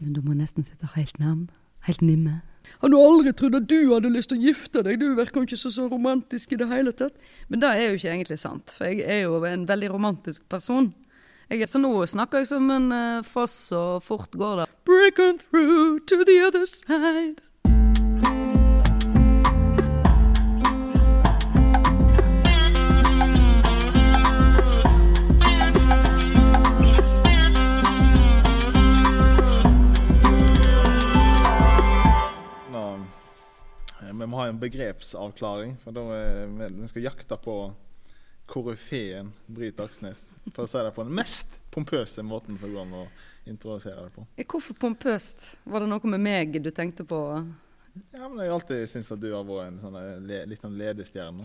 Men du må nesten sitte helt nærm. Helt nimme. Hadde aldri trodd at du hadde lyst til å gifte deg. Du virker ikke så, så romantisk i det hele tatt. Men det er jo ikke egentlig sant, for jeg er jo en veldig romantisk person. Jeg er, så nå snakker jeg som en uh, foss, og fort går det. Break on through to the other side. Vi må ha en begrepsavklaring, for da er vi vi skal jakte på koryfeen Brit Aksnes. For å si det på den mest pompøse måten som går an å introdusere det på. Eh, Hvorfor pompøst? Var det noe med meg du tenkte på? Ja, men Jeg har alltid syntes at du har vært en sånn eh, le, litt sånn ledestjerne.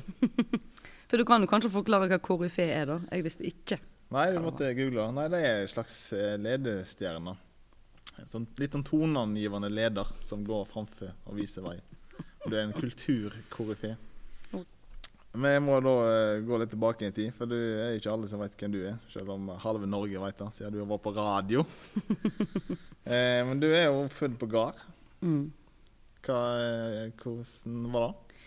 For du kan jo kanskje forklare hva koryfé er, da. Jeg visste ikke. Nei, du måtte google. Nei, det er en slags eh, ledestjerne. Sånn, litt sånn toneangivende leder som går framfor og viser vei. Du er en kulturkoryfé. Vi må da uh, gå litt tilbake i tid, for det er ikke alle som vet hvem du er. Selv om halve Norge vet det, siden du har vært på radio. uh, men du er jo født på gard. Mm. Hva, eh, hvordan var det?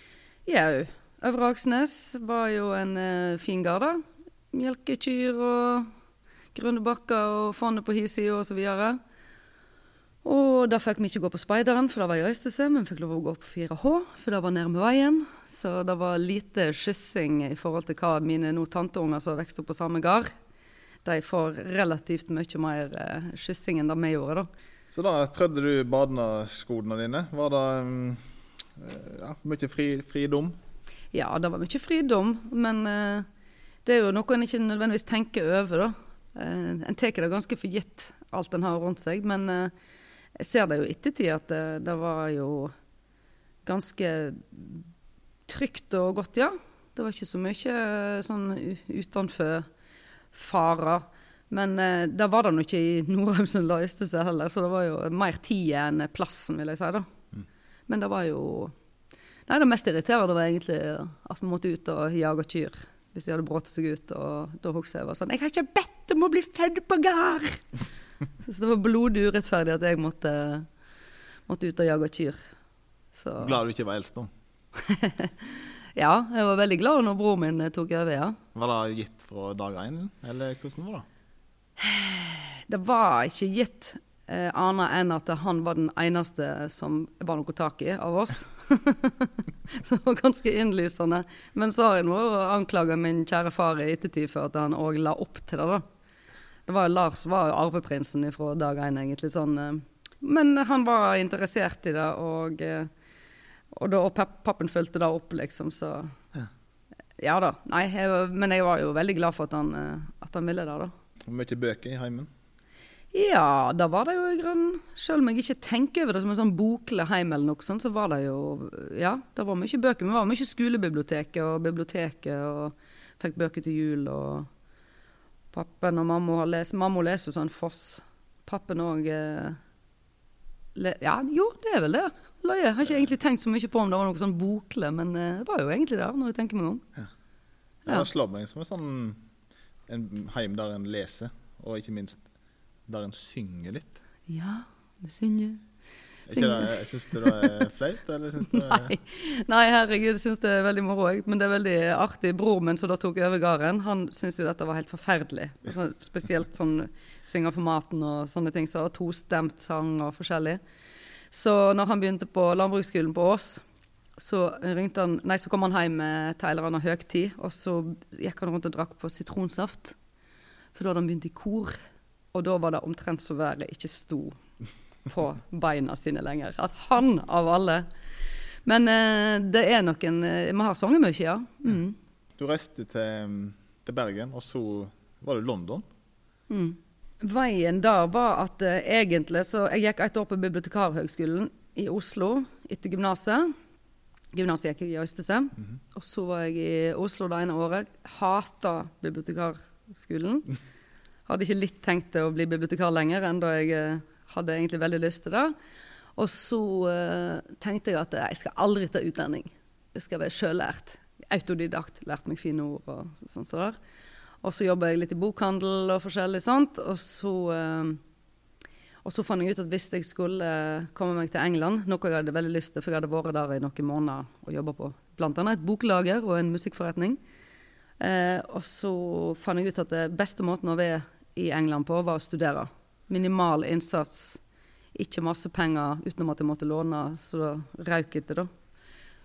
Jau. Øvre Aksnes var jo en uh, fin gard, da. Melkekyr og grønne bakker og fondet på hi side og da fikk vi ikke gå på Speideren, for det var i Øystese, men fikk lov å gå på 4H, for det var nærme veien. Så det var lite skyssing i forhold til hva mine nå tanteunger som vokste opp på samme gard. De får relativt mye mer eh, skyssing enn det vi gjorde, da. Så da trødde du badeskoene dine. Var det mm, ja, mye fri, fridom? Ja, det var mye fridom, men eh, det er jo noe en ikke nødvendigvis tenker over, da. Eh, en tar det ganske for gitt, alt en har rundt seg. Men jeg ser det jo i ettertid at det, det var jo ganske trygt og godt, ja. Det var ikke så mye eh, sånn utenfor farer. Men eh, det var det nå ikke i Nordheimsund løste seg heller, så det var jo mer tid enn plassen, vil jeg si. da. Men det var jo Nei, det mest irriterende var egentlig at vi måtte ut og jage kyr. Hvis de hadde brått seg ut. Og da husker jeg var sånn 'Jeg har ikke bedt om å bli født på gard!' Så det var blodig urettferdig at jeg måtte, måtte ut og jage kyr. Så Glad du ikke var eldst, da. ja, jeg var veldig glad når broren min tok over, ja. Var det gitt fra dag én, eller hvordan var det? Det var ikke gitt eh, annet enn at han var den eneste som var noe tak i av oss. så det var ganske innlysende. Men så har jeg nå anklaga min kjære far i ettertid for at han òg la opp til det, da. Det var, Lars var jo arveprinsen fra dag én, egentlig. sånn. eh, Men han var interessert i det, og, eh, og, da, og pappen fulgte det opp, liksom, så Ja. Ja da. Nei, jeg, men jeg var jo veldig glad for at han, eh, at han ville det, da. Mye bøker i heimen. Ja, da var det jo i grunnen Selv om jeg ikke tenker over det som en sånn boklig heim eller noe sånt, så var det jo Ja, det var mye bøker. Vi var mye skolebiblioteket og biblioteket og fikk bøker til jul og Pappen og mamma har lest Mamma leser jo sånn Foss. Pappen òg eh, Ja, jo, det er vel det. Løye. Har ikke egentlig tenkt så mye på om det var noe sånn bokle, men eh, det var jo egentlig det, når jeg tenker meg om. Ja. Ja. Det slår meg som en sånn en heim der en leser, og ikke minst der en synger litt. Ja, vi synger. Ikke Syns du det er flaut, eller syns du det er Nei, Nei herregud, syns det er veldig moro. òg. Men det er veldig artig. Broren min som da tok over gården, han syntes jo dette var helt forferdelig. Altså, spesielt sånn synge for maten og sånne ting. Så tostemt sang og forskjellig. Så når han begynte på landbruksskolen på Ås, så ringte han Nei, så kom han hjem med til en høgtid, og så gikk han rundt og drakk på sitronsaft. For da hadde han begynt i kor. Og da var det omtrent så været ikke sto på beina sine lenger. At han, av alle Men eh, det er noen eh, Vi har sunget mye, ja. Mm. Du reiste til, til Bergen, og så var du i London. Mm. Veien der var at uh, egentlig så Jeg gikk et år på Bibliotekarhøgskolen i Oslo etter gymnaset. Gymnaset gikk jeg i Øystese. Og så var jeg i Oslo det ene året. Hata bibliotekarskolen. Hadde ikke litt tenkt å bli bibliotekar lenger, enda jeg eh, hadde egentlig veldig lyst til det. Og så uh, tenkte jeg at jeg skal aldri ta utdanning. Jeg skal være sjøllært. Autodidakt. Lært meg fine ord og sånn som der. Og så jobba jeg litt i bokhandel og forskjellig sånt. Og så, uh, Og så fant jeg ut at hvis jeg skulle komme meg til England, noe jeg hadde veldig lyst til, for jeg hadde vært der i noen måneder og jobba på bl.a. et boklager og en musikkforretning. Uh, og så fant jeg ut at det beste måten å være i England på, var å studere. Minimal innsats, ikke masse penger utenom at jeg måtte låne, så da røk det, da.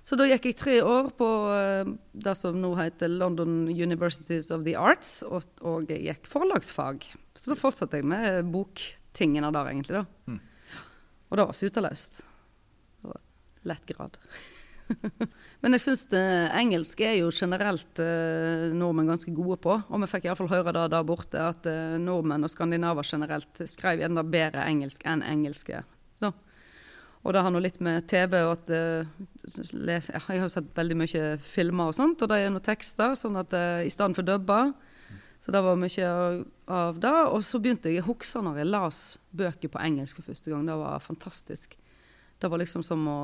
Så da gikk jeg tre år på uh, det som nå heter London Universities of the Arts, og, og jeg gikk forlagsfag. Så da fortsatte jeg med boktingene der, egentlig. da. Mm. Og det var var lett grad. Men jeg syns engelsk er jo generelt eh, nordmenn ganske gode på. Og vi fikk iallfall høre det der borte, at eh, nordmenn og skandinaver generelt skrev enda bedre engelsk enn engelske. Så og det har noe litt med TV og at eh, Jeg har jo sett veldig mye filmer og sånt, og det er noen tekster, sånn at uh, i stedet for dubber. Så det var mye av det. Og så begynte jeg å huske når jeg las bøker på engelsk for første gang. Det var fantastisk. Det var liksom som å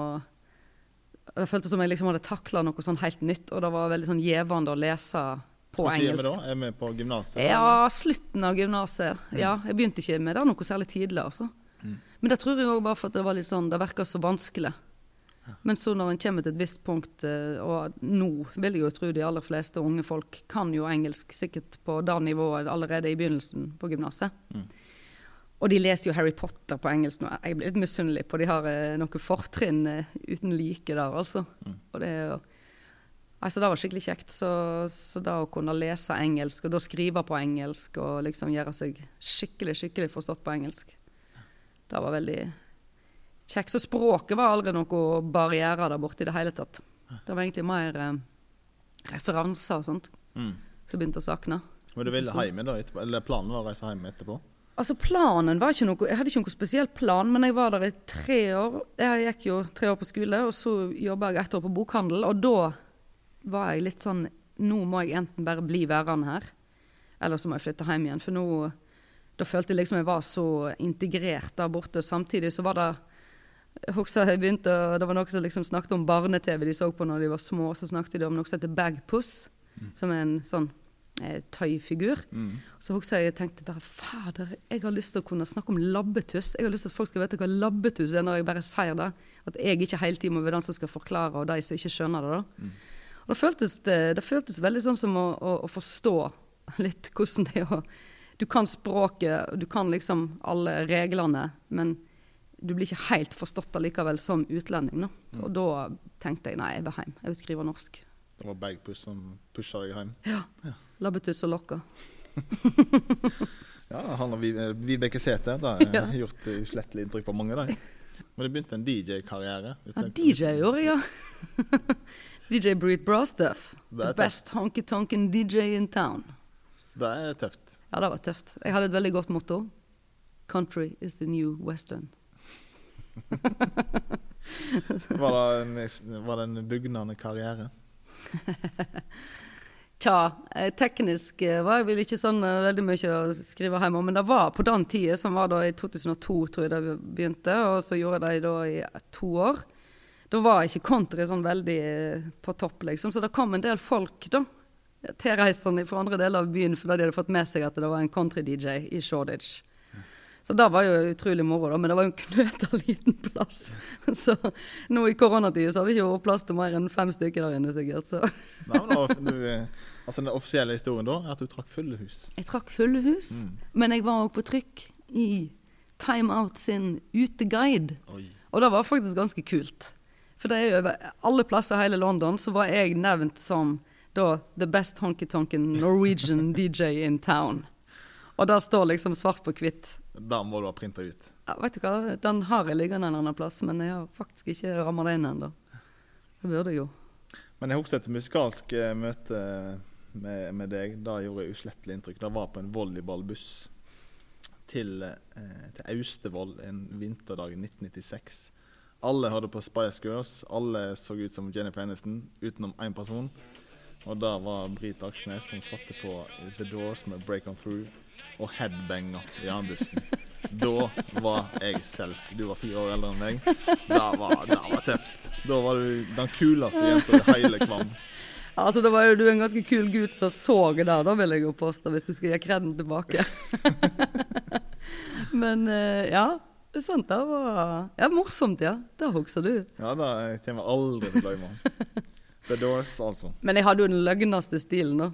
Det føltes som jeg liksom hadde takla noe sånn helt nytt, og det var veldig sånn gjevende å lese på Hvor engelsk. Da? Er vi på gymnaset? Ja, slutten av gymnaset. Ja, jeg begynte ikke med det noe særlig tidlig, altså. Men det tror jeg òg bare for at det var litt sånn, det virka så vanskelig. Men så når en kommer til et visst punkt, eh, og nå vil jeg jo tro de aller fleste unge folk kan jo engelsk sikkert på det nivået allerede i begynnelsen på gymnaset. Mm. Og de leser jo Harry Potter på engelsk nå. Jeg blir litt misunnelig på de har eh, noen fortrinn eh, uten like der, altså. Mm. Og det er jo Altså, det var skikkelig kjekt. Så, så da å kunne lese engelsk, og da skrive på engelsk, og liksom gjøre seg skikkelig, skikkelig forstått på engelsk, det var veldig kjekt. Så språket var aldri noen barriere der borte i det hele tatt. Det var egentlig mer eh, referanser og sånt mm. som begynte å sakne. Men du ville hjem da etterpå? Eller planen var å reise hjem etterpå? Altså planen var ikke noe Jeg hadde ikke noe spesiell plan, men jeg var der i tre år. Jeg gikk jo tre år på skole, og så jobba jeg ett år på bokhandel. Og da var jeg litt sånn Nå må jeg enten bare bli værende her, eller så må jeg flytte hjem igjen. For nå da følte jeg liksom jeg var så integrert der borte. Samtidig så var det jeg husker jeg begynte, Det var noen som liksom snakket om barne-TV de så på når de var små. Så snakket de om noe som heter Bagpuss, mm. som er en sånn eh, tøyfigur. Mm. Så husker jeg jeg tenkte bare Fader, jeg har lyst til å kunne snakke om labbetuss. Jeg har lyst til at folk skal vite hva labbetuss er når jeg bare sier det. At jeg ikke hele tiden må være den som skal forklare, og de som ikke skjønner det. da. Mm. Og det føltes, det, det føltes veldig sånn som å, å, å forstå litt hvordan det er å du kan språket, du kan liksom alle reglene, men du blir ikke helt forstått allikevel som utlending. Mm. Og da tenkte jeg nei, jeg vil hjem. Jeg vil skrive norsk. Det var Bagpuss som pusha deg hjem? Ja. ja. Labbetuss og lokka. ja, han og Vibeke Sæther. Det har ja. gjort uslettelig inntrykk på mange. Der. Men det begynte en DJ-karriere? Ja, DJ gjorde jeg, ja. DJ Breed Brastuff. The best honky-tonken DJ in town. Det er tøft. Ja, det var tøft. Jeg hadde et veldig godt motto. Country is the new western. var, det en, var det en bugnende karriere? Tja, eh, teknisk eh, var jeg vel ikke sånn uh, veldig mye å skrive hjemme om, men det var på den tida, som var da i 2002, tror jeg det begynte, og så gjorde det da i to år. Da var ikke country sånn veldig på topp, liksom, så det kom en del folk, da tilreisende fra andre deler av byen fordi de hadde fått med seg at det var en country-DJ i Shoreditch. Så det var jo utrolig moro, da, men det var jo en knøta liten plass. Så nå i koronatida så har vi ikke vært plass til mer enn fem stykker der inne, sikkert. Så. Nei, men du, altså Den offisielle historien da er at du trakk fulle hus? Jeg trakk fulle hus, mm. men jeg var òg på trykk i Time Out sin uteguide. Oi. Og det var faktisk ganske kult. For det er jo over alle plasser i hele London så var jeg nevnt som da The Best Honky-Tonken Norwegian DJ in Town. Og det står liksom svart på hvitt. Da må du ha printa ut? Ja, vet du hva, Den har jeg liggende en annen plass, men jeg har faktisk ikke ramma det inn ennå. Det burde jeg jo. Men jeg husker et musikalsk uh, møte med, med, deg. Da gjorde jeg uslettelig inntrykk. Det var på en volleyballbuss til, eh, til Austevoll en vinterdag i 1996. Alle hørte på Spice Girls. Alle så ut som Jennifer Aniston, utenom én person. Og da var Brit Aksnes som satte på The Doors med 'Break On Through' og headbanga i andbussen. Da var jeg selv. Du var fire år eldre enn meg. Det var, det var tøft. Da var du den kuleste jenta i hele Kvam. Altså, Da var jo du en ganske kul gutt som så det der, da vil jeg jo påstå, hvis du skal gi kreden tilbake. Men eh, ja, det er sant. Det var ja, morsomt, ja. Det husker du. Ja, det kommer jeg aldri til å glemme. The Doors, altså. Men jeg hadde jo den løgneste stilen, da.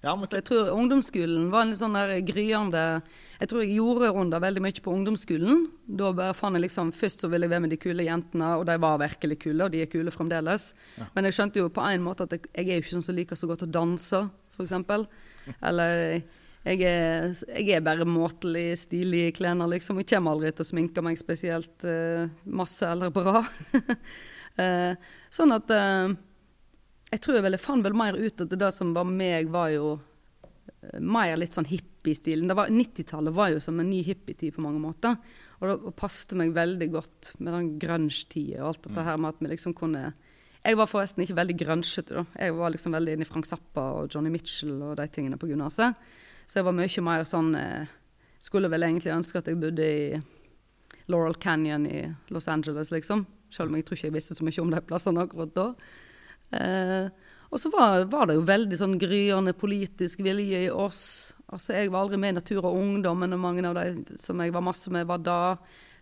Ja, men Så jeg tror ungdomsskolen var en litt sånn der gryende Jeg tror jeg gjorde runder veldig mye på ungdomsskolen. Da bare fant jeg liksom Først så ville jeg være med de kule jentene, og de var virkelig kule, og de er kule fremdeles. Men jeg skjønte jo på en måte at jeg, jeg er jo ikke sånn som liker så godt å danse, f.eks. Eller jeg er, jeg er bare måtelig stilig i klærne, liksom. Jeg kommer aldri til å sminke meg spesielt uh, masse eller bra. uh, sånn at eh, jeg tror jeg ville fant vel mer ut at det som var meg, var jo eh, mer litt sånn hippie-stilen. Det var- 90-tallet var jo som en ny hippietid på mange måter. Og det passet meg veldig godt med den grunge-tida og alt dette her med at vi liksom kunne Jeg var forresten ikke veldig grunchete, da. Jeg var liksom veldig inne i Frank Zappa og Johnny Mitchell og de tingene på gymnaset. Så jeg var mye mer sånn eh, Skulle vel egentlig ønske at jeg bodde i Laurel Canyon i Los Angeles, liksom. Selv om jeg tror ikke jeg visste så mye om de plassene akkurat da. Eh, og så var, var det jo veldig sånn gryende politisk vilje i oss. Altså, jeg var aldri med i Natur og Ungdom, men mange av de som jeg var masse med, var da.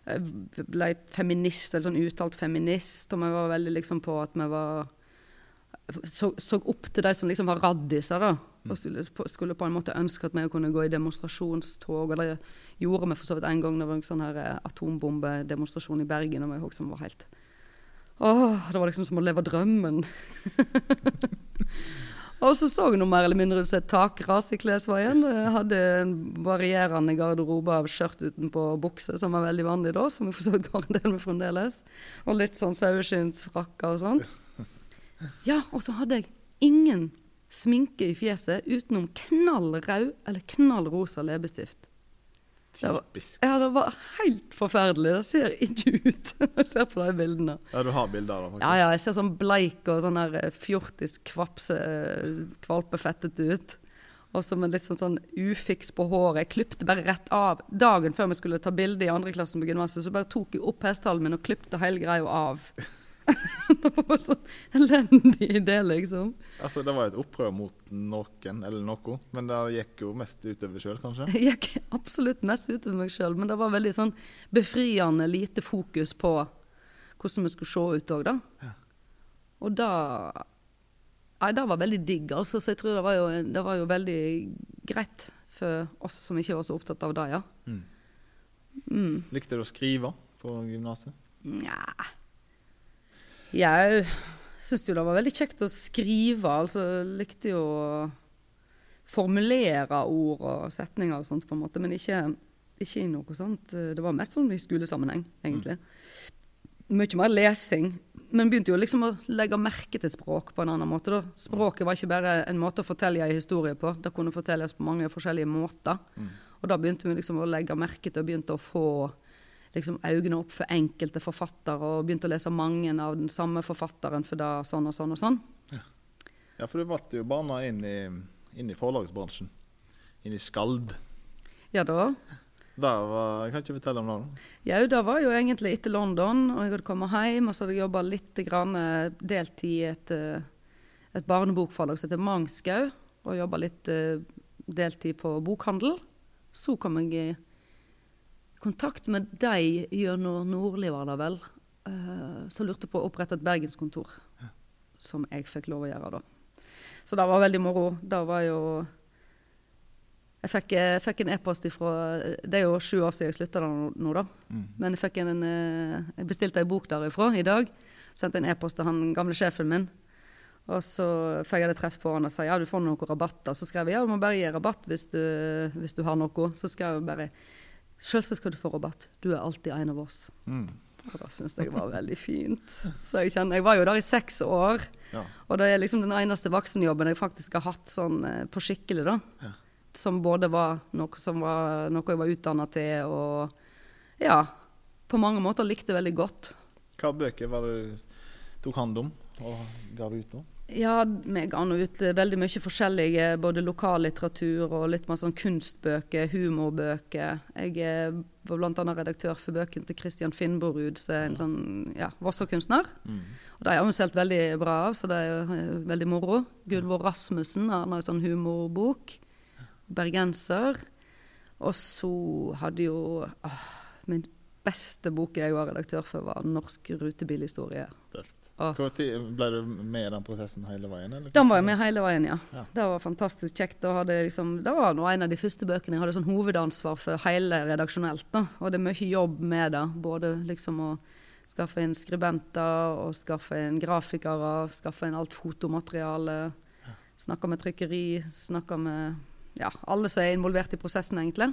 Jeg ble feminist, eller sånn uttalt feminist, og vi var veldig liksom på at vi var så, så opp til de som liksom var raddiser, da. Og skulle, på- skulle på en måte ønske at vi kunne gå i demonstrasjonstog. Og det gjorde vi for så vidt en gang. Det var en sånn her eh, atombombedemonstrasjon i Bergen. Og vi var helt Åh, det var liksom som å leve drømmen. og så så noe mer eller mindre ut som et takras i Klesveien. Jeg hadde en varierende garderobe av skjørt utenpå bukse, som var veldig vanlig da, som vi for så vidt går en del med fremdeles. Og litt sånn saueskinnsfrakker og sånn. Ja, og så hadde jeg ingen sminke i fjeset utenom knall rød eller knall rosa leppestift. Typisk. Ja, det var helt forferdelig. Det ser ikke ut når jeg ser på de bildene. Ja, du har bilder av det. Ja, ja, jeg ser sånn bleik og sånn der eh, fjortis kvapse, eh, kvalpefettet ut. Og så med litt sånn, sånn ufiks på håret. Jeg klipte bare rett av. Dagen før vi skulle ta bilde i andre klassen på gymnaset, så bare tok jeg opp hestehalen min og klipte hele greia av. det var sånn elendig idé, liksom. Altså, det var et opprør mot noen, eller noe, men det gikk jo mest utover sjøl, kanskje. Det gikk absolutt mest utover meg sjøl, men det var veldig sånn befriende lite fokus på hvordan vi skulle se ut òg, da. Og da Nei, det var veldig digg, altså. Så jeg tror det var jo, det var jo veldig greit for oss som ikke var så opptatt av det, ja. Mm. Likte du å skrive på gymnaset? Nja Jeg syns jo det var veldig kjekt å skrive. Altså likte jo å formulere ord og setninger og sånt, på en måte, men ikke, ikke i noe sånt. eh, Det var mest sånn i skolesammenheng, egentlig. Mye mer lesing. Men begynte jo liksom å legge merke til språk på en annen måte. da. Språket var ikke bare en måte å fortelle en historie på, det kunne fortelles på mange forskjellige måter. Og da begynte vi liksom å legge merke til og begynte å få liksom øynene opp for enkelte forfattere, og begynte å lese mange av den samme forfatteren for det, sånn og sånn og sånn. Ja, for du ble jo bana inn i, inn i forlagsbransjen. Inn i Skald. Ja da. Da var, jeg kan ikke fortelle om det. Jau, det var jo egentlig etter London, og jeg hadde kommet hjem, og så hadde jeg jobba litt grann eh, deltid i et, eh, et barnebokforlag som heter Mangskau, og jobba litt eh, deltid på bokhandel. Så kom jeg i kontakt med deg gjennom Nordli, var det vel, eh, som lurte på å opprette et bergenskontor. Som jeg fikk lov å gjøre da. Så det var veldig moro. Det var jo Jeg fikk, jeg fikk en e-post ifra Det er jo sju år siden jeg slutta nå, da. da. Men jeg, en, eh, jeg bestilte ei bok derifra i dag. Sendte en e-post til han gamle sjefen min. Og så fikk jeg det treff på han og sa ja, du får noen rabatter. Så skrev jeg ja, du må bare gi rabatt hvis du, hvis du har noe. Så skrev jeg bare selvsagt skal du få rabatt. Du er alltid en av oss. Mm. Og det syns jeg var veldig fint. Så jeg kjenner, jeg var jo der i seks år. Ja. Og det er liksom den eneste voksenjobben jeg faktisk har hatt sånn eh, på skikkelig, da. Ja. Som både var noe som var noe jeg var utdanna til, og ja, på mange måter likte veldig godt. Hva bøker var det du tok hånd om og gav ut? da? Ja, vi ga nå ut eh, veldig mye forskjellige, både lokallitteratur og litt mer sånn kunstbøker, humorbøker. Jeg eh, var bl.a. redaktør for bøkene til Christian Finnborud, som er en sånn ja, Vossa-kunstner. Og De har vi solgt veldig bra av, så det er jo eh, veldig moro. Gunvor Rasmussen han har en sånn humorbok. Bergenser. Og så hadde jo åh, Min beste bok jeg var redaktør for, var 'Norsk rutebilhistorie'. Hvor ble du med i den prosessen hele veien? Eller? Den var jeg med hele veien, ja. Ja. Det var fantastisk kjekt. Da liksom, det var en av de første bøkene jeg hadde sånn hovedansvar for hele redaksjonelt. da. Og det er mye jobb med det. Både liksom å skaffe inn skribenter, og skaffe inn grafikere, skaffe inn alt fotomateriale. Snakke med trykkeri, snakke med ja, alle som er involvert i prosessen, egentlig.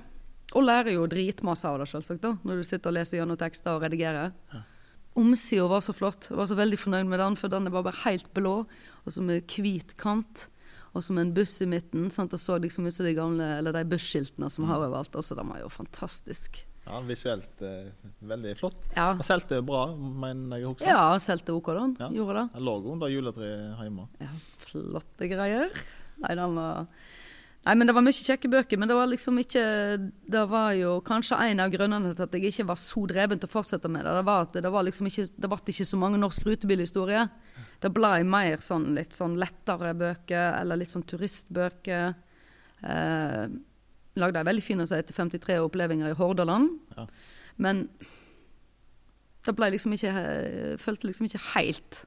Og lærer jo dritmasse av det, selvsagt, da, når du sitter og leser gjennom tekster og redigerer. Omsida var så flott. Jeg var så veldig fornøyd med den, for den var bare helt blå, og så med hvit kant. Og så med en buss i midten. Sant? Det så liksom ut som de gamle, eller de busskiltene som har overalt. Også den var jo fantastisk. Ja, visuelt eh, veldig flott. Ja, Han solgte bra, mener jeg også. ja solgte OK, da. Ja. Gjorde det. Logoen, under juletreet hjemme. Ja, flotte greier. Nei, den var Nei, men det var mye kjekke bøker, men det var liksom ikke Det var jo kanskje en av grunnene til at jeg ikke var så dreven til å fortsette med det. Det var at det var liksom ikke Det ble ikke så mange norsk rutebilhistorie. Det ble mer sånn litt sånn lettere bøker, eller litt sånn turistbøker. Eh, lagde ei veldig fin som heter 53 opplevelser i Hordaland. Ja. Men det ble liksom ikke Jeg følte liksom ikke helt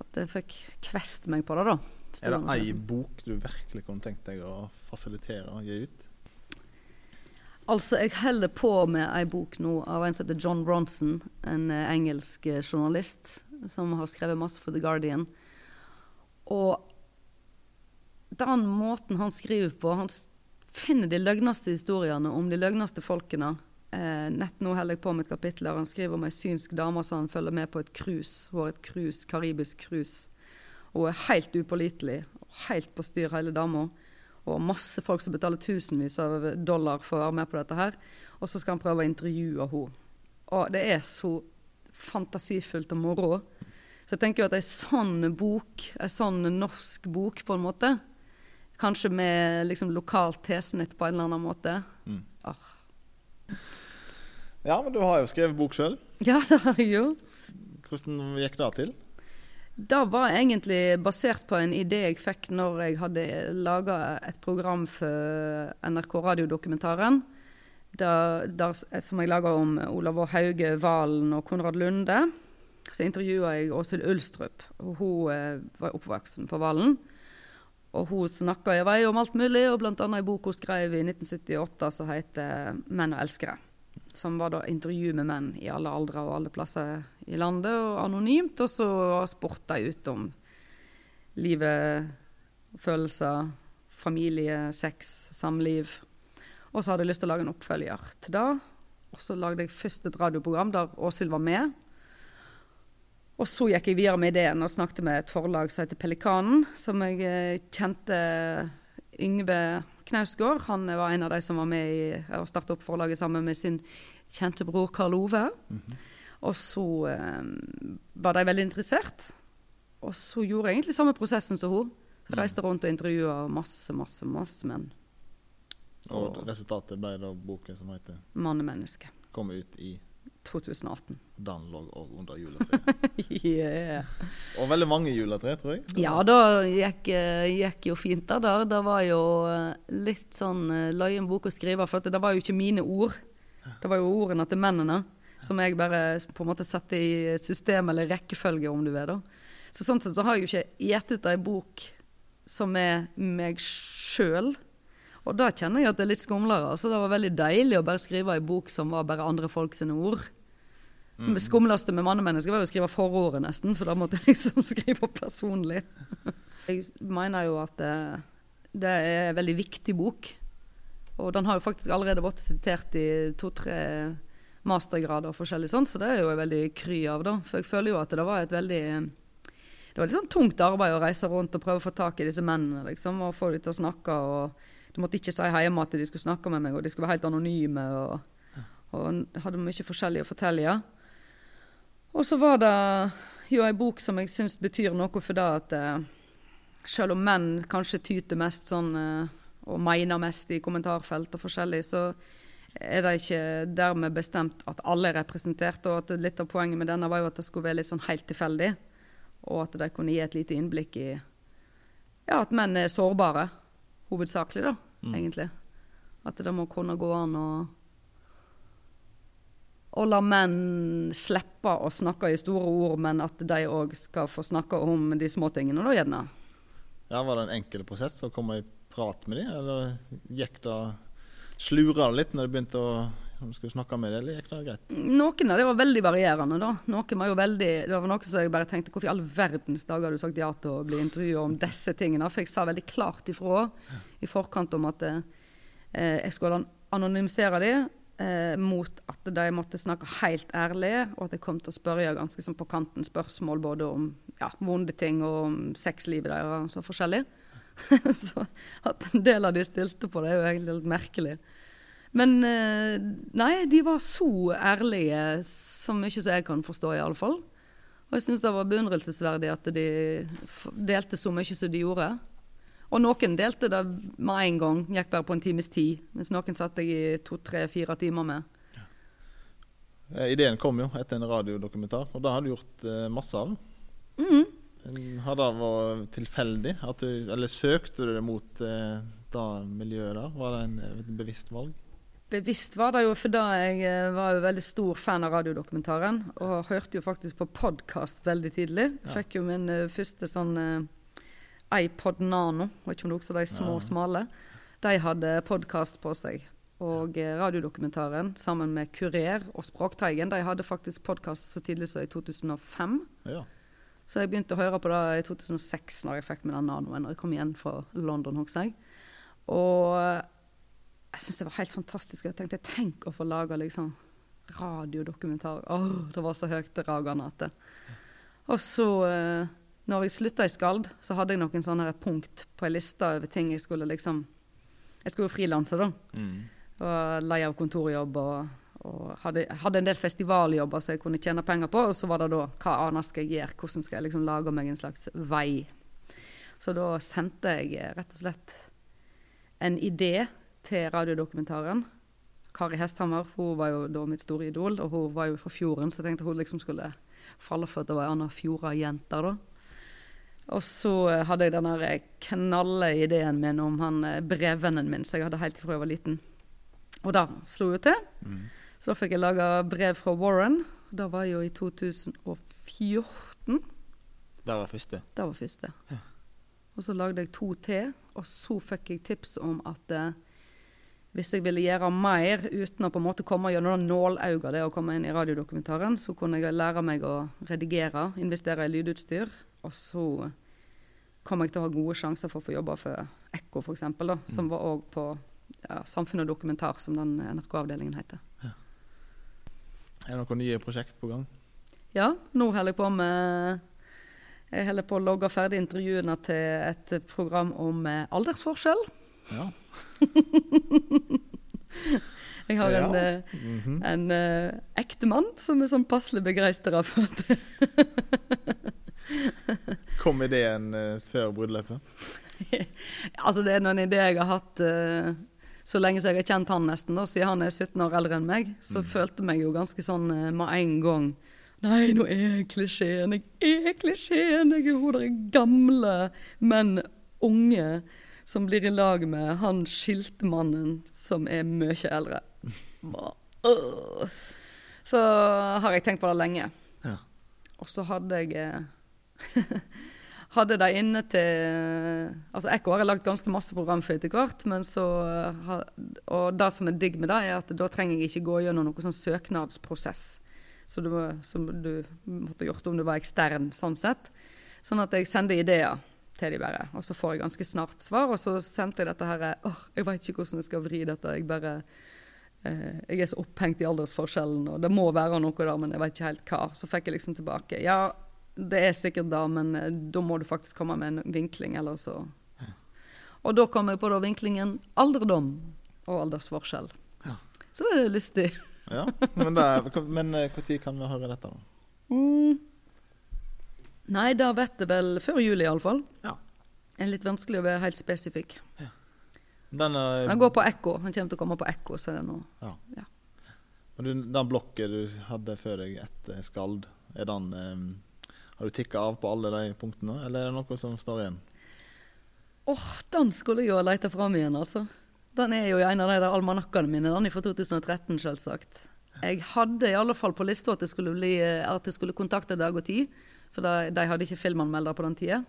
at jeg fikk kvest meg på det, da. Er det ei bok du virkelig kunne tenkt deg å fasilitere og gi ut? Altså, jeg holder på med ei bok nå av en som heter John Bronson, en eh, engelsk eh, journalist som har skrevet masse for The Guardian. Og den måten han skriver på Han finner de løgneste historiene om de løgneste folkene. Eh, nett nå holder jeg på med et kapittel der han skriver om ei synsk dame som han følger med på et cruise. Hun har et cruise, karibisk cruise. Hun er helt upålitelig. Helt på styr, hele dama. Og masse folk som betaler tusenvis av dollar for å være med på dette her. Og så skal han prøve å intervjue henne. Og det er så fantasifullt og moro. Så jeg tenker jo at ei sånn bok, ei sånn norsk bok på en måte, kanskje med liksom lokalt tesnitt på en eller annen måte Mm. ah. Ja, men du har jo skrevet bok sjøl. Ja, det har jeg jo. Hvordan gikk det til? Det var egentlig basert på en idé jeg fikk når jeg hadde laga et program for NRK Radiodokumentaren. Som jeg laga om Olav Å. Hauge, Valen og Konrad Lunde. Så intervjua jeg Åshild Ulstrup. Hun eh, var oppvoksen på Valen. Og hun snakka i vei om alt mulig, og bl.a. ei bok hun skrev i 1978 som heter 'Menn og elskere'. Som var da intervju med menn i alle aldre og alle plasser i landet, og anonymt. Og så spurte jeg ut om livet, følelser, familie, sex, samliv. Og så hadde jeg lyst til å lage en oppfølger til det. Og så lagde jeg først et radioprogram der Åshild var med. Og så gikk jeg videre med ideen og snakket med et forlag som heter Pelikanen, som jeg eh, kjente Yngve Knausgård. Han var en av de som var med i å starte opp forlaget sammen med sin kjente bror Karl Ove. Og så eh, var de veldig interessert. Og så gjorde jeg egentlig samme prosessen som hun. Så reiste rundt og intervjua masse, masse, masse menn. Og resultatet ble da boken som heter Mann og menneske. 'Kom ut i 2018. Den lå òg under juletreet'. yeah. Og veldig mange juletre, tror jeg. Ja, da gikk, eh, gikk jo fint da der. Det var jo eh, litt sånn eh, løyen bok å skrive, for det var jo ikke mine ord. Det var jo ordene til mennene, som jeg bare på en måte setter i system eller rekkefølge, om du vil. da. Så sånn sett så har jeg jo ikke gitt ut ei bok som er meg sjøl. Og da kjenner jeg at det er litt skumlere. Så det var veldig deilig å bare skrive ei bok som var bare andre folk sine ord. Det skumleste med mannemennesket var jo å skrive forordet, nesten, for da måtte jeg liksom skrive personlig. Jeg mener jo at det, det er en veldig viktig bok. Og den har jo faktisk allerede vært sitert i to-tre mastergrader og forskjellig sånn, så det er jo jeg veldig kry av, da. For jeg føler jo at det var et veldig Det var litt sånn tungt arbeid å reise rundt og prøve å få tak i disse mennene, liksom, og få dem til å snakke. og Du måtte ikke si hjemme at de skulle snakke med meg, og de skulle være helt anonyme. og, og hadde mye forskjellig å fortelle. Og så var det jo ei bok som jeg syns betyr noe for det at eh, selv om menn kanskje tyter mest sånn eh, og mener mest i kommentarfelt og forskjellig, så er det ikke dermed bestemt at alle er representert. Og at litt av poenget med denne var jo at det skulle være litt sånn helt tilfeldig. Og at de kunne gi et lite innblikk i ja, at menn er sårbare. Hovedsakelig, da, egentlig. At det må kunne gå an å å la menn slippe å snakke i store ord, men at de òg skal få snakke om de små tingene, da gjerne. Ja, Var det en enkel prosess å komme i prat med dem, eller gikk det Slura det litt når du begynte å om du snakke med det, eller gikk det greit? Noen av det var veldig varierende, da. Noen var jo veldig, det var noen som jeg bare tenkte Hvorfor i all verdens dag har du sagt ja til å bli intervjua om disse tingene? For jeg sa veldig klart ifra i forkant om at eh, jeg skulle anonymisere dem eh, mot at de måtte snakke helt ærlig, og at jeg kom til å spørre ganske sånn på kanten spørsmål både om ja, vonde ting og om sexlivet deres og så forskjellig. så at en del av de stilte på det, er jo egentlig litt merkelig. Men eh, nei, de var så ærlige, så mye som jeg kan forstå, iallfall. Og jeg syns det var beundrelsesverdig at de delte så mye som de gjorde. Og noen delte det med en gang, gikk bare på en times tid. Mens noen satt jeg i to-tre-fire timer med. Ja. ideen kom jo etter en radiodokumentar, og det har du gjort eh, masse av. Mm. Har det vært tilfeldig? Du, eller søkte du det mot eh, det miljøet der? Var det en, et bevisst valg? Bevisst var det jo, for da jeg eh, var jo veldig stor fan av radiodokumentaren. Og hørte jo faktisk på podkast veldig tidlig. Ja. Fikk jo min uh, første sånn uh, iPod Nano, vet ikke om du husker de små, ja. smale. De hadde podkast på seg. Og uh, radiodokumentaren sammen med Kurer og Språkteigen de hadde faktisk podkast så tidlig som i 2005. Ja. Så jeg begynte å høre på det i 2006, når jeg fikk med den nanoen. Og jeg kom igjen fra London, husker jeg. Og jeg syns det var helt fantastisk. Jeg tenkte tenk å få lage liksom radiodokumentar. Åh, det var så høyt ragende at det. Og så eh, når jeg slutta i Skald, så hadde jeg noen sånne punkt på ei liste over ting jeg skulle liksom Jeg skulle jo frilanse, da. Mm. Og leie av kontorjobb og, og hadde, hadde, en del festivaljobber som jeg kunne tjene penger på. Og så var det da hva annet skal jeg gjøre, hvordan skal jeg liksom lage meg en slags vei. Så da sendte jeg eh, rett og slett en idé til radiodokumentaren. Kari Hesthammer hun var jo da mitt store idol, og hun var jo fra Fjorden, så jeg tenkte hun liksom skulle falle for at det var ei anna fjordajente, da. Og så eh, hadde jeg den eh, knalle ideen min om han eh, brevvennen min som jeg hadde helt fra jeg var liten. Og da slo jo til. Mm. Så da fikk jeg laga brev fra Warren. Det var jo i 2014. Det var første? Det var første. Ja. Og så lagde jeg to til, og så fikk jeg tips om at hvis jeg ville gjøre mer uten å på en måte komme gjennom nålauget det å komme inn i radiodokumentaren, så kunne jeg lære meg å redigere, investere i lydutstyr og så kom jeg til å ha gode sjanser for å få jobbe for Ekko, f.eks., mm. som var òg på ja, Samfunn og dokumentar, som den NRK-avdelingen heter. Ja. Er det noen nye prosjekt på gang? Ja, nå holder jeg på med Jeg holder på å logge ferdig intervjuene til et program om eh, aldersforskjell. Ja. Jeg har ja. en, mm -hmm. en uh, ektemann som er sånn passelig begeistra for det. Kom ideen uh, før bryllupet? altså, det er en idé jeg har hatt uh, så lenge som jeg har kjent han nesten, da, siden han er 17 år eldre enn meg. Så mm. følte meg jo ganske sånn uh, med en gang Nei, nå er jeg klisjeen. Jeg er klisjeen. Jeg er hun gamle, men unge som blir i lag med han skiltmannen som er mye eldre. Så har jeg tenkt på det lenge. Ja. Og så hadde jeg hadde de inne til Altså Ekko har jeg lagd ganske masse program for etter hvert. men så, Og det som er digg med det, er at da trenger jeg ikke gå gjennom noen sånn søknadsprosess som du, som du måtte gjort om du var ekstern, sånn sett. Sånn at jeg sender ideer bare, og så får jeg ganske snart svar. Og så sendte jeg dette her åh, Jeg veit ikke hvordan jeg skal vri dette. Jeg bare eh, jeg er så opphengt i aldersforskjellen, og det må være noe der, men jeg veit ikke helt hva. Så fikk jeg liksom tilbake. Ja, det er sikkert da, men eh, da må du faktisk komme med en vinkling, eller så Og da kom jeg på da vinklingen alderdom og aldersforskjell. Ja. Så det er lystig. ja, Men når eh, kan vi høre dette? Mm. Nei, da vet jeg vel før juli iallfall. Ja. Det er litt vanskelig å være helt spesifikk. Ja. Den, er, den, går på ekko. Den kommer til å komme på ekko. så det noe. Ja. ja. Men den blokken du hadde før deg etter Skald, er den um, har du tikka av på alle de punktene, eller er det noe som står igjen? Åh, oh, den skulle jeg jo ha leita fram igjen, altså. Den er jo i en av de der almanakkene mine, den er fra 2013, selvsagt. Jeg hadde i alle fall på lista at jeg skulle, bli, eh, at jeg skulle kontakte Dag og Tid, for de, de hadde ikke filmanmelder på den tida.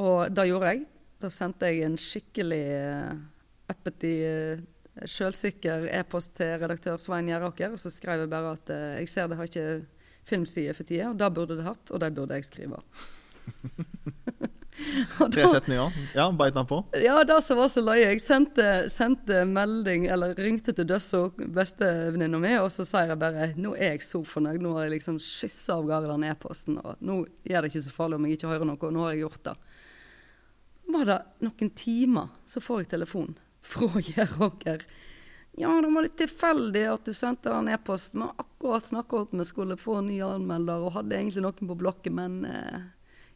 Og det gjorde jeg. Da sendte jeg en skikkelig uppety, uh, sjølsikker e-post til redaktør Svein Gjeraker, og så skrev jeg bare at uh, jeg ser det har ikke filmside for tida, og det burde det hatt, og det burde jeg skrive. Og Tre da- setninger. Ja, beit han på? ja, det som var så løye. Jeg sendte, sendte melding, eller ringte til Døsso, bestevenninna mi, og så sier jeg bare nå er jeg så fornøyd. Nå har jeg liksom skyssa av gårde den e-posten, og nå er det ikke så farlig om jeg ikke hører noe, og nå har jeg gjort det. Var det noen timer, så får jeg telefon fra Geråker. Ja, det var litt tilfeldig at du sendte den e-posten. Har akkurat snakka om at vi skulle få en ny anmelder, og hadde egentlig noen på blokket, men eh,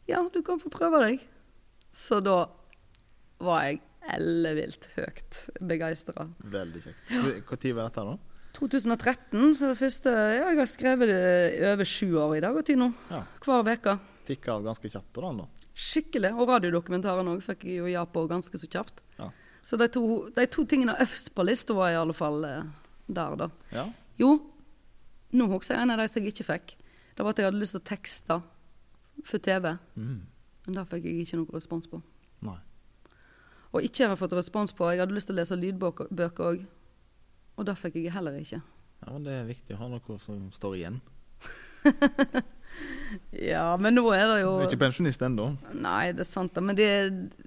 ja, du kan få prøve deg. Så da var jeg ellevilt høyt begeistra. Veldig kjekt. Når var dette, da? 2013, så det første ja, Jeg har skrevet det over sju år i dag og tid nå. Ja. Hver uke. Tikka av ganske kjapt på den, da. Skikkelig. Og radiodokumentaren òg fikk jeg jo ja på ganske så kjapt. Ja. Så de to, de to tingene øverst på lista var i alle fall eh, der, da. Ja. Jo, nå husker jeg en av de som jeg ikke fikk. Det var at jeg hadde lyst til å tekste for TV. Mm. Men det fikk jeg ikke noen respons på. Nei. Og ikke har jeg fått respons på. Jeg hadde lyst til å lese lydbøker òg. Og det fikk jeg heller ikke. Ja, men det er viktig å ha noe som står igjen. Ja, men nå er det jo Du er ikke pensjonist ennå. Nei, det er sant. Men det,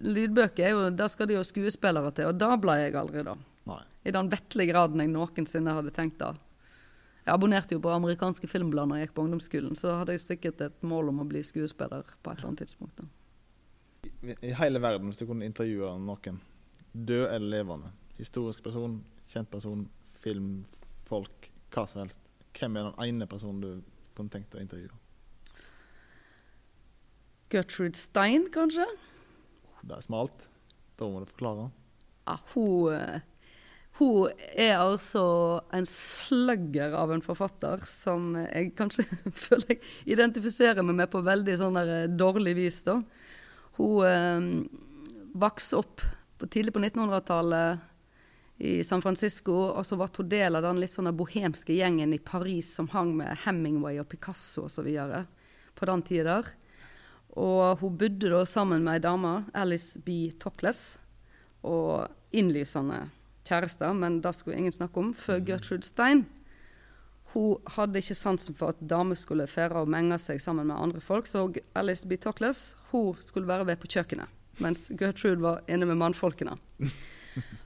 lydbøker er jo, der skal de jo skuespillere til, og da ble jeg aldri, da. Nei. I den vettlige graden jeg noensinne hadde tenkt da. Jeg abonnerte jo på amerikanske filmblader da jeg gikk på ungdomsskolen, så hadde jeg sikkert et mål om å bli skuespiller på et eller annet tidspunkt. da. I, I hele verden, hvis du kunne intervjue noen, død eller levende, historisk person, kjent person, film, folk, hva som helst, hvem er den ene personen du kunne tenkt å intervjue? Gertrude Stein, kanskje? Det er smalt. Da må du forklare. Ja, hun, eh, hun er altså en slugger av en forfatter som jeg kanskje føler jeg identifiserer meg med på veldig sånn der eh, dårlig vis. da. Hun eh, vokste opp på, tidlig på 1900-tallet i San Francisco, og så ble hun del av den litt sånn bohemske gjengen i Paris som hang med Hemingway og Picasso osv. på den tida der. Og hun bodde da sammen med ei dame, Alice B. Tokles, og innlysende kjærester, men det skulle ingen snakke om, før Gertrude Stein. Hun hadde ikke sansen for at damer skulle fære og menge seg sammen med andre folk, så Alice B. Tokles hun skulle være ved på kjøkkenet, mens Gertrude var inne med mannfolkene.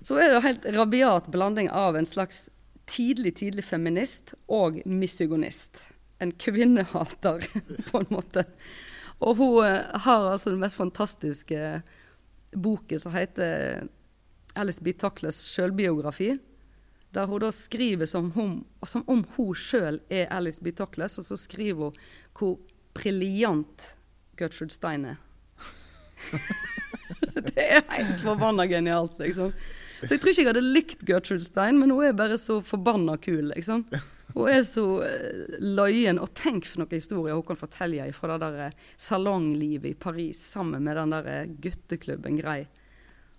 Så er det en helt rabiat blanding av en slags tidlig, tidlig feminist og misogynist. En kvinnehater, på en måte. Og hun eh, har altså den mest fantastiske boken som heter Alice B. Tokles selvbiografi. Der hun da skriver som, hun, som om hun sjøl er Alice B. Tuckles, og så skriver hun hvor briljant Gertrude Stein er. det er helt forbanna genialt, liksom. Så jeg tror ikke jeg hadde likt Gertrude Stein, men hun er bare så forbanna kul, liksom. Hun er så eh, løyen. Og tenk for noen historier hun kan fortelle fra det der eh, salonglivet i Paris sammen med den der eh, gutteklubben Grei.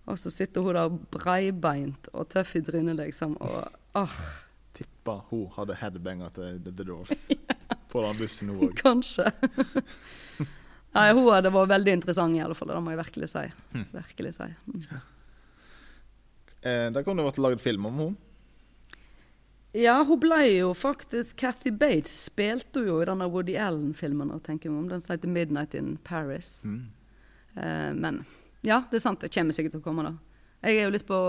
Og så sitter hun der breibeint og tøff i trynet, liksom. Og ah, Tipper hun hadde headbanger til The, the Doors på den bussen, hun òg. kanskje. Nei, hun hadde vært veldig interessant i alle fall, det må jeg virkelig si. Virkelig si. Mm. Eh, der kunne det vært laget film om henne. Ja, hun ble jo faktisk Cathy Bates spilte hun jo i denne Woody Allen-filmen, tenker vi om den som heter 'Midnight in Paris'. Eh, men ja, det er sant, det kommer sikkert til å komme, da. Jeg er jo litt på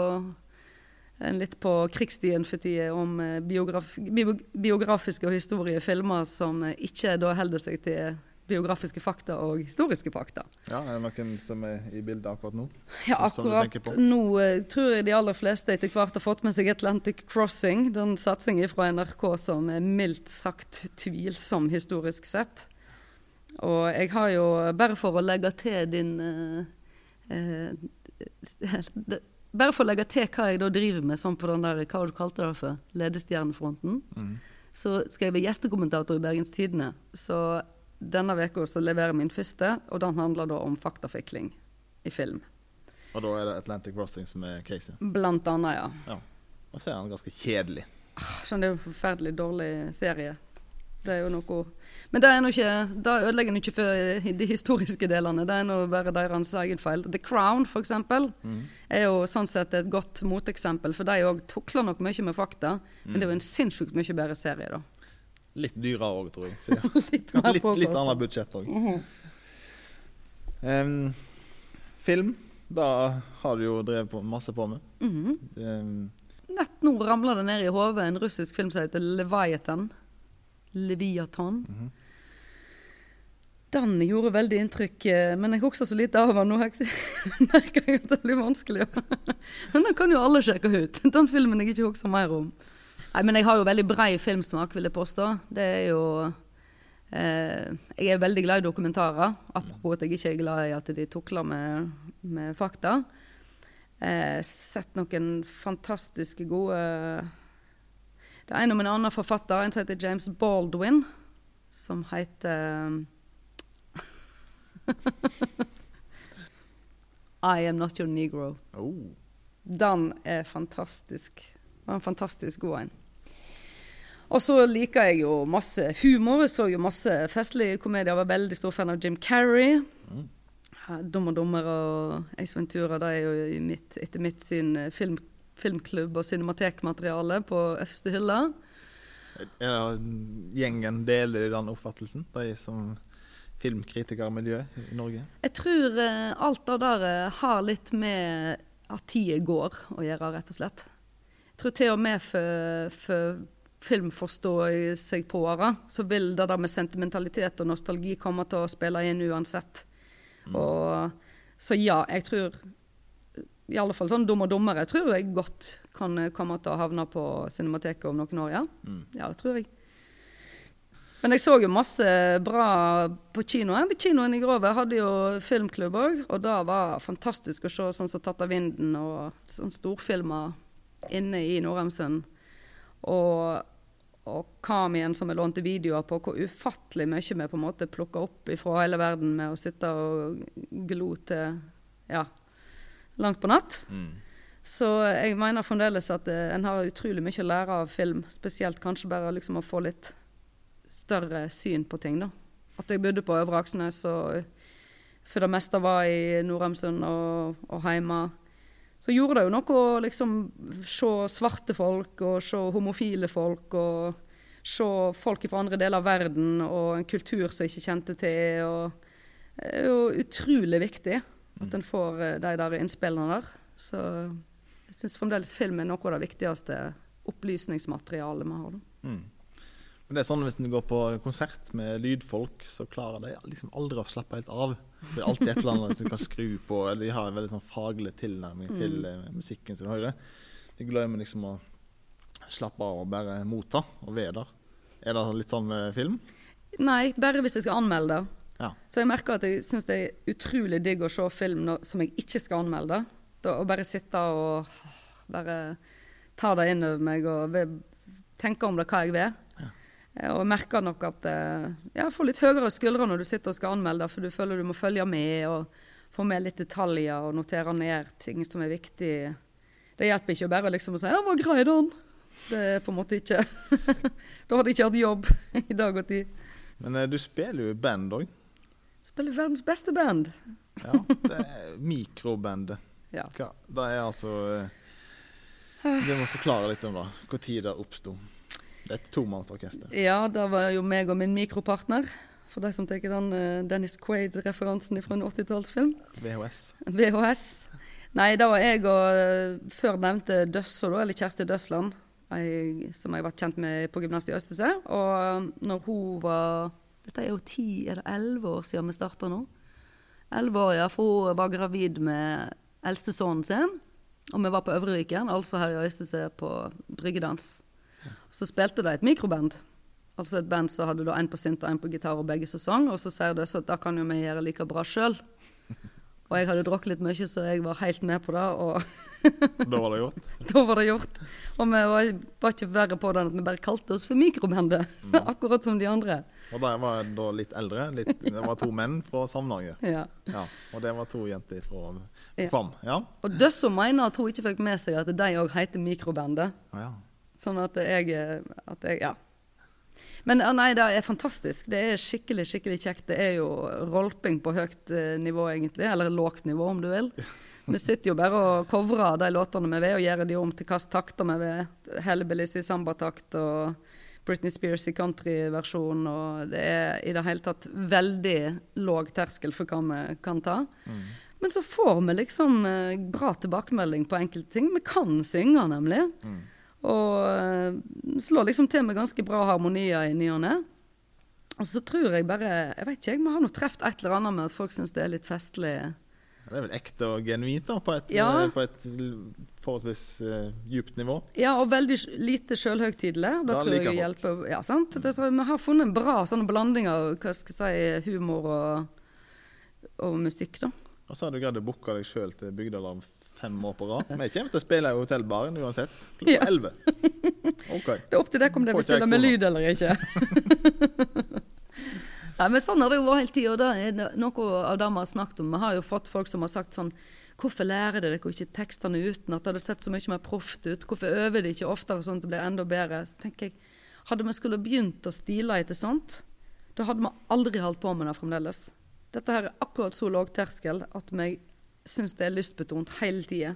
en litt på krigsstien for tida om eh, biograf, bio, biografiske og historiefilmer som eh, ikke da holder seg til biografiske fakta og historiske fakta. Ja, er det noen som er i bildet akkurat nå? Ja, akkurat nå eh, tror jeg de aller fleste etter hvert har fått med seg Atlantic Crossing, den satsingen fra NRK som er mildt sagt tvilsom historisk sett. Og jeg har jo, bare for å legge til din Bare for å legge til hva jeg da driver med sånn på den der, hva du kalte det for, ledestjernefronten, så skal jeg være gjestekommentator i Bergens Tidende. Så denne uka så leverer jeg min første, og den handler da om faktafikling i film. Og da er det Atlantic Crossing som er casen? Blant annet, ja. Ja. Og så er han ganske kjedelig. Skjønner, det er en forferdelig dårlig serie. Det er jo noe Men det er nå ikke Det ødelegger en ikke for de historiske delene. Det er nå bare deres egen feil. The Crown, for eksempel, er jo sånn sett et godt moteksempel, for de òg tukler nok mye med fakta. Men det er jo en sinnssykt mye bedre serie, da. Litt dyrere òg, tror jeg. Ja. Litt mer litt, litt annet budsjett òg. film, da har du jo drevet på masse på med. -hmm. Um, Nett nå ramler det ned i hodet en russisk film som heter Leviathan. Leviathan. -hmm. Den gjorde veldig inntrykk, eh, men jeg husker så lite av den. Nå jeg merker jeg at det blir vanskelig. men den kan jo alle sjekke ut. Den filmen jeg ikke husker mer om. Nei, men jeg har jo veldig brei filmsmak, vil jeg påstå. Det er jo eh, Jeg er veldig glad i dokumentarer. Apropos at jeg ikke er glad i at de tukler med, med fakta. Eh, sett noen fantastiske gode Det er en om en annen forfatter, en som heter James Baldwin, som heter I am not your negro. oh. Den er fantastisk. Det var en fantastisk god en. Og så liker jeg jo masse humor. Jeg så jo masse festlige komedier. Jeg var veldig stor fan av Jim Carrey. Ja, Dum og dummer og Ace Ventura det er jo mitt, etter mitt syn eh, film, filmklubb og cinematekmateriale på øverste hylle. Ja, gjengen deler den oppfattelsen, de som filmkritikermiljøet i Norge. Jeg tror eh, alt det der har litt med at tida går å gjøre, rett og slett. Jeg tror til og med for, for filmforståelsegpåere, så vil det der med sentimentalitet og nostalgi komme til å spille inn uansett. Og, så ja, jeg tror i alle fall sånn dum og dummere tror jeg godt kan eh, komme til å havne på Cinemateket om noen år, ja. Ja, det tror jeg. Men jeg så jo masse bra på kinoen. Kinoen i Grove hadde jo filmklubb òg, og det var fantastisk å se sånn som Tatt av vinden og sånn storfilmer inne i Norheimsund. Og, og Kamien som jeg lånte videoer på, hvor ufattelig mye vi på en måte plukka opp fra hele verden med å sitte og glo til ja, langt på natt. Så jeg mener fremdeles at eh, en har utrolig mye å lære av film. Spesielt kanskje bare liksom å få litt større syn på ting, da. At jeg bodde på Øvre Aksnes og for det meste var i Nordheimsund og, og hjemme. Så gjorde det jo noe å liksom se svarte folk og se homofile folk og se folk fra andre deler av verden og en kultur som jeg ikke kjente til. Og det er jo utrolig viktig at en får eh, de der innspillene der. Så jeg syns fremdeles film er noe av det viktigste opplysningsmaterialet vi har. Mm. Men det er sånn Hvis du går på konsert med lydfolk, så klarer de liksom aldri å slappe helt av. Det er alltid et eller annet som du kan skru på. Eller de har en veldig sånn faglig tilnærming til eh, musikken som du hører. De glemmer liksom å slappe av og bare motta og være der. Er det litt sånn med film? Nei, bare hvis jeg skal anmelde det. Ja. Så jeg merker at jeg syns det er utrolig digg å se film nå, som jeg ikke skal anmelde. Da, å bare sitte og bare ta det inn over meg og tenke om det hva jeg vil. Eh, Og jeg merker nok at jeg ja, får litt høyere skuldre når du sitter og skal anmelde, for du føler du må følge med og få med litt detaljer og notere ned ting som er viktig. Det hjelper ikke bare liksom å si 'ja, hva grei den'. Det er på en måte ikke Da hadde jeg ikke hatt jobb i dag og tid. Men eh, du spiller jo i band òg. Spiller verdens beste band. Ja, det er mikrobandet. Ja. Hva? Det er altså eh, Du må forklare litt om det. Når det oppsto. Det er et tomannsorkester. Ja, det var jo meg og min mikropartner. For de som tar den uh, Dennis Quaid-referansen fra en 80-tallsfilm. VHS. VHS. Nei, det var jeg og eh, før nevnte Døsso, da, eller Kjersti Døsland, jeg, som jeg har vært kjent med på gymnaset i Øystese. Og eh, når hun var Dette er jo ti, eller elleve år siden vi starta nå? Elleve år, ja. For hun var gravid med eldste sønnen sin. Og vi var på Øvreviken, altså her i Øystese, på bryggedans. Så spilte de et mikroband. Altså et band som hadde da en på synt og en på gitar og begge som sang. Og så sier Døssa at det kan jo vi gjøre like bra sjøl. Og jeg hadde drukket litt mye, så jeg var helt med på det. Da var det gjort. da var det gjort. Og vi var, var ikke verre på det enn at vi bare kalte oss for mikrobandet. Akkurat som de andre. Og de var da litt eldre. Litt, det var to menn fra Samnanger. Ja. Ja, og det var to jenter fra Ja. Kvam. Ja. Og Døsso mener at hun ikke fikk med seg at de òg heter Mikrobandet. ja. Sånn at jeg, at jeg Ja. Men ja, nei, det er fantastisk. Det er skikkelig skikkelig kjekt. Det er jo rolping på høyt eh, nivå, egentlig. Eller lågt nivå, om du vil. Vi sitter jo bare og covrer de låtene vi vil, og gjør de om til hvilke takter vi vil. Hellbillies i sambatakt og Britney Spears i countryversjon. Og det er i det hele tatt veldig låg terskel for hva vi kan ta. Men så får vi liksom eh, bra tilbakemelding på enkelte ting. Vi kan synge, nemlig. Og eh, slår liksom til med ganske bra harmonier i ny og ne. Og så tror jeg bare Jeg vet ikke, jeg, vi har nå truffet et eller annet med at folk syns det er litt festlig. Det er vel ekte og genuint da, på et, Ja. eh, på et forholdsvis uh, djupt nivå. Ja, og veldig lite sjølhøytidelig. Det Da tror jeg hjelper. Ja, sant? Det, så vi har funnet en bra sånn blanding av hva skal jeg si, humor og, og musikk, da. Og så har du greid å booke deg sjøl til Bygdalarm fem år på rad. Vi kommer til å spille i hotellbaren uansett. Klokka Ja. elleve. OK. Det er opp til deg om det bestiller med lyd eller ikke. Nei, men Sånn har det jo vært hele tida, og det er noe av det vi har snakket om. Vi har jo fått folk som har sagt sånn Hvorfor lærer dere dere ikke tekstene uten? At det hadde sett så mye mer proft ut? Hvorfor øver de ikke oftere sånn at det blir enda bedre? Så tenker jeg, Hadde vi skulle begynt å stile etter sånt, da hadde vi aldri holdt på med det fremdeles. Dette her er akkurat så lav terskel at vi syns det er lystbetont hele tida.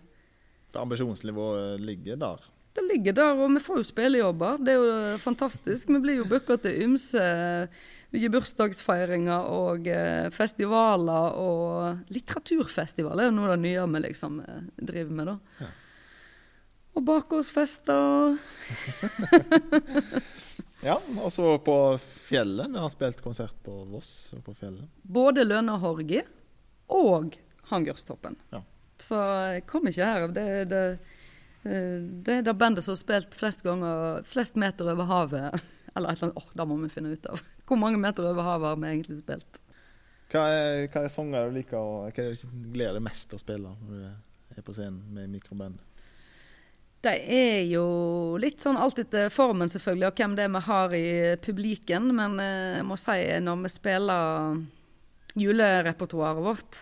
For ambisjonsnivået ligger der. Det ligger der, og vi får jo spillejobber. Det er jo fantastisk. Vi blir jo booka til ymse mye bursdagsfeiringer og eh, festivaler og litteraturfestival er jo noe av det nye vi liksom eh, driver med, da. Ja. Og bakgårdsfester. Ja, og så på fjellet. Vi har spilt konsert på Voss og på fjellet. Både Lønnahorgi og Hangerstoppen. Ja. Så kom ikke her. Det, det, eh, det er det bandet som har spilt flest ganger, flest meter over havet. Eller et eller annet, åh, det må vi finne ut av. Hvor mange meter over havet har vi egentlig spilt? Hva er, hva er sanger du liker, og hva er det du gleder deg mest til å spille når du er på scenen med mikroband? Det er jo litt sånn alt etter formen selvfølgelig, og hvem det er vi har i publiken. Men eh, jeg må si når vi spiller julerepertoaret vårt,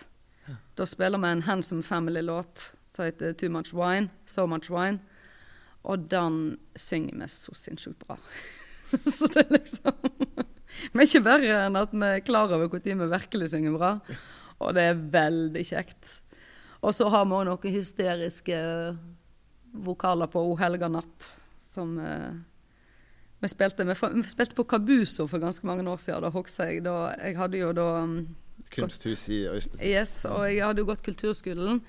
da spiller vi en Handsome Family-låt som heter Too Much Wine, So Much Wine. Og den synger vi så sinnssykt bra. så det er liksom Vi er ikke verre enn at vi er klar over når vi virkelig synger bra. Og det er veldig kjekt. Og så har vi òg noen hysteriske vokaler på O helga natt, som eh, vi spilte, vi, spilte på Kabuso for ganske mange år siden. Da husker jeg da Jeg hadde jo da um, Kunsthus i Øystese. Yes, og jeg hadde jo gått kulturskolen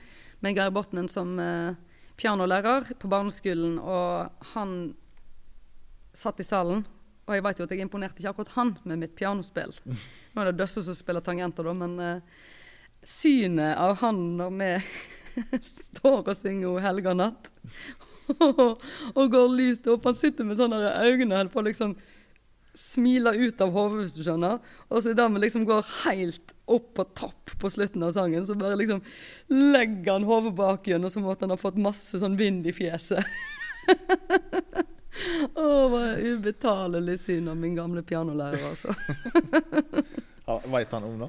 med Geir Botnen som eh, pianolærer på barneskolen, og han satt i salen. Og jeg vet jo at jeg imponerte ikke akkurat han med mitt pianospill. Nå er det Døsse som spiller tangenter, da, men eh, synet av han når vi står og synger O helga natt, og går lyst opp Han sitter med sånne øyne og holder på liksom smiler ut av hodet, hvis du skjønner. Og så der vi liksom går helt opp på topp på slutten av sangen, så bare liksom legger han hodet bak igjen, og som at han har fått masse sånn vind i fjeset. Å, det var ubetalelig syn av min gamle pianolærer, altså. Ja, Veit han om det?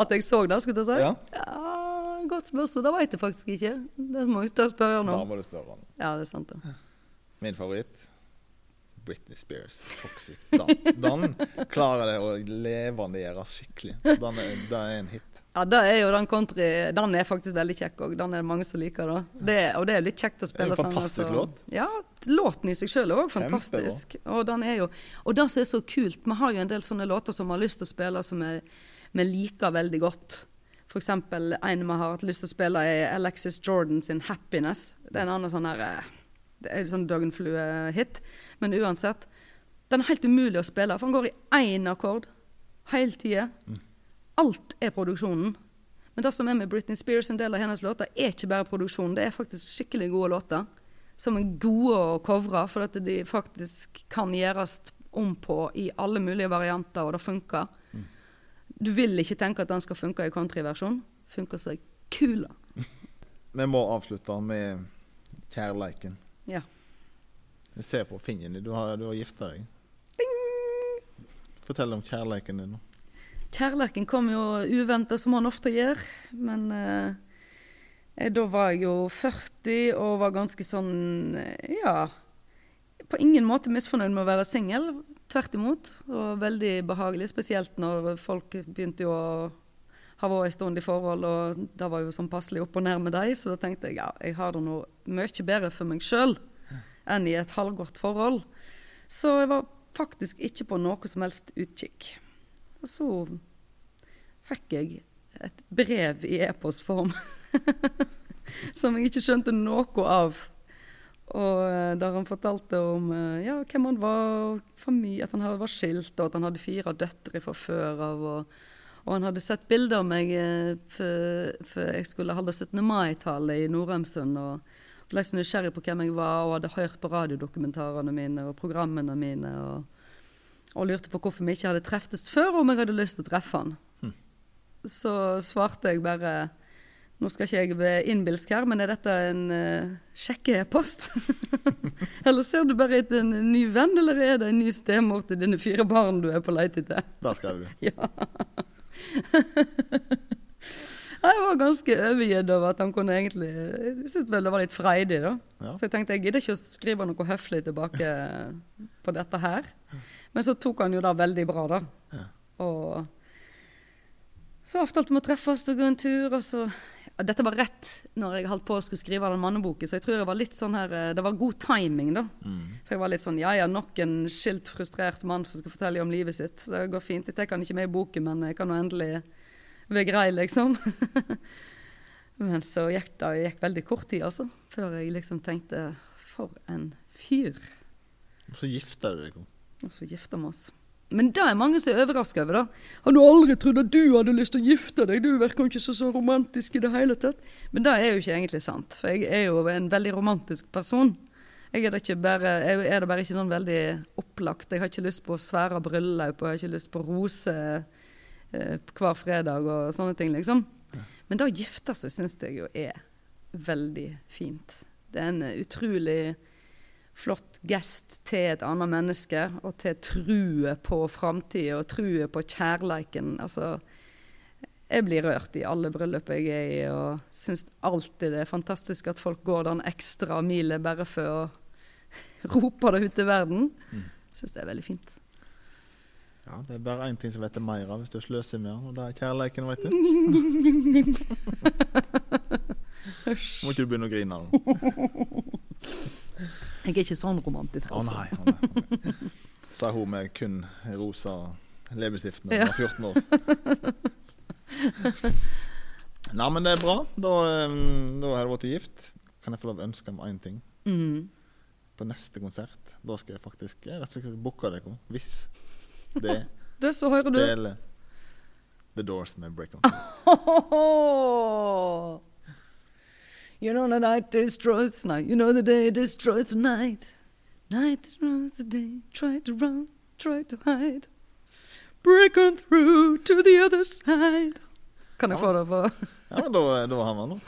At jeg så det, skulle jeg si? Ja. Ja, Godt spørsmål. Det vet jeg faktisk ikke. Det må jeg spørre han Da om. må du spørre han. Ja, det er sant, det. Min favoritt Britney Spears. Toxic. Den, Dan klarer det å levendegjøre skikkelig. Den er, det er en hit. Ja, det er jo den country Den er faktisk veldig kjekk òg. Den er det mange som liker. da. Det, og det er litt kjekt å spille en fantastisk så- låt. Ja, låten i seg sjøl er òg fantastisk. Og den er jo Og det som er så kult, vi har jo en del sånne låter som vi har lyst til å spille som vi, liker veldig godt. Eksempel en vi har hatt lyst til å spille, er Alexis Jordan sin 'Happiness'. Det er en annen sånn her eh, Det er en sånn døgnflue-hit. Men uansett. Den er helt umulig å spille, for den går i én akkord hele tida. Alt er produksjonen. Men det som er med Britney Spears, en del av hennes låter, er ikke bare produksjonen. Det er faktisk skikkelig gode låter. Som er gode å covre, for at de faktisk kan gjøres om på i alle mulige varianter, og det funker. Du vil ikke tenke at den skal funke i countryversjon, funker som ei kule. Vi må avslutte med kjærleiken. Ja. Jeg ser på fingeren din. Du har, du har gifta deg. Fortell om kjærleiken din. Kjærleiken kom jo uventa, som han ofte gjør. Men eh, eh, da var jeg jo 40 og var ganske sånn eh, Ja. På ingen måte misfornøyd med å være singel. Tvert imot. Og veldig behagelig. Spesielt når folk begynte jo å ha vært en stund i forhold, og det var jo sånn passelig opp og ned med dem. Så da tenkte jeg ja, jeg har det nå mye bedre for meg sjøl enn i et halvgodt forhold. Så jeg var faktisk ikke på noe som helst utkikk. Og så fikk jeg et brev i e-postform som jeg ikke skjønte noe av. Og eh, der han fortalte om eh, ja, hvem han var, at han var skilt, og at han hadde fire døtre fra før av. Og, og han hadde sett bilder av meg eh, for jeg skulle holde 17. mai-tale i Norheimsund. Og ble så nysgjerrig på hvem jeg var, og hadde hørt på radiodokumentarene mine og programmene mine. Og, og lurte på hvorfor vi ikke hadde treftes før, og om jeg hadde lyst til å treffe han. Så svarte jeg bare Nå skal ikke jeg være innbilsk her, men er dette en uh, sjekke-e-post? eller ser du bare etter en ny venn, eller er det en ny stemor til dine fire barn du er på leit etter? Da skal du. Ja. Jeg var ganske overgitt over at han kunne egentlig Jeg syntes vel det var litt freidig, da. Ja. Så jeg tenkte jeg gidder ikke å skrive noe høflig tilbake på dette her. Men så tok han jo det veldig bra, da. Ja. Og så avtalte vi å treffes og gå en tur, og så Dette var rett når jeg holdt på å skulle skrive den manneboken, så jeg tror jeg var litt sånn her eh, Det var god timing, da. For jeg var litt sånn Ja ja, nok en skilt, frustrert mann som skal fortelle om livet sitt. Det går fint. Jeg tar han ikke med i boken, men jeg kan nå endelig være grei, liksom. men så gikk det gikk veldig kort tid, altså. Før jeg liksom tenkte For en fyr. Og så gifta du deg. Og så gifta vi oss. Men det er mange som er overraska over. da. Hadde aldri trodd at du hadde lyst til å gifte deg. Du virker ikke så, så romantisk i det hele tatt. Men det er jo ikke egentlig sant. For jeg er jo en veldig romantisk person. Jeg er det, bare, jeg er det bare ikke sånn veldig opplagt. Jeg har ikke lyst på svære bryllup, og jeg har ikke lyst på roser eh, hver fredag og sånne ting, liksom. Men det å gifte seg syns jeg jo er veldig fint. Det er en utrolig flott gest til et annet menneske, og til truet på framtida og truet på kjærleiken. Altså, jeg blir rørt i alle bryllup jeg er i, og syns alltid det er fantastisk at folk går den ekstra milet bare for å rope det ut til verden. Syns det er veldig fint. Ja, Det er bare én ting som vet det mer av hvis du sløser med den, og det er kjærleiken, vet du. Må ikke du begynne å grine nå. Jeg er ikke sånn romantisk, Å altså. nei, å nei, å nei. Sa hun med kun rosa leppestift da hun var 14 år. Nei, men det er bra. Da, um, da har du blitt gift. Kan jeg få lov å ønske meg én ting? Mm. På neste konsert, da skal jeg faktisk jeg rett og slett booke dere. Hvis det Det, så hører du. The Doors med Break On. You know the night destroys night. You know the day destroys the night. Night destroys the day. Try to run, try to hide. Break on through to the other side. Kan jeg få det på Ja, men da, da har vi den.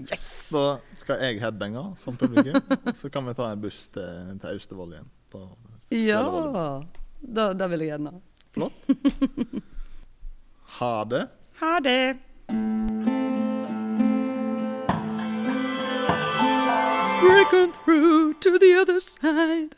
Yes! Da skal jeg headbange som publikum. Så kan vi ta en buss til, til Austevoll igjen. På Ja. Da, da vil jeg gjerne. Flott. Ha det. Ha det. Break on through to the other side.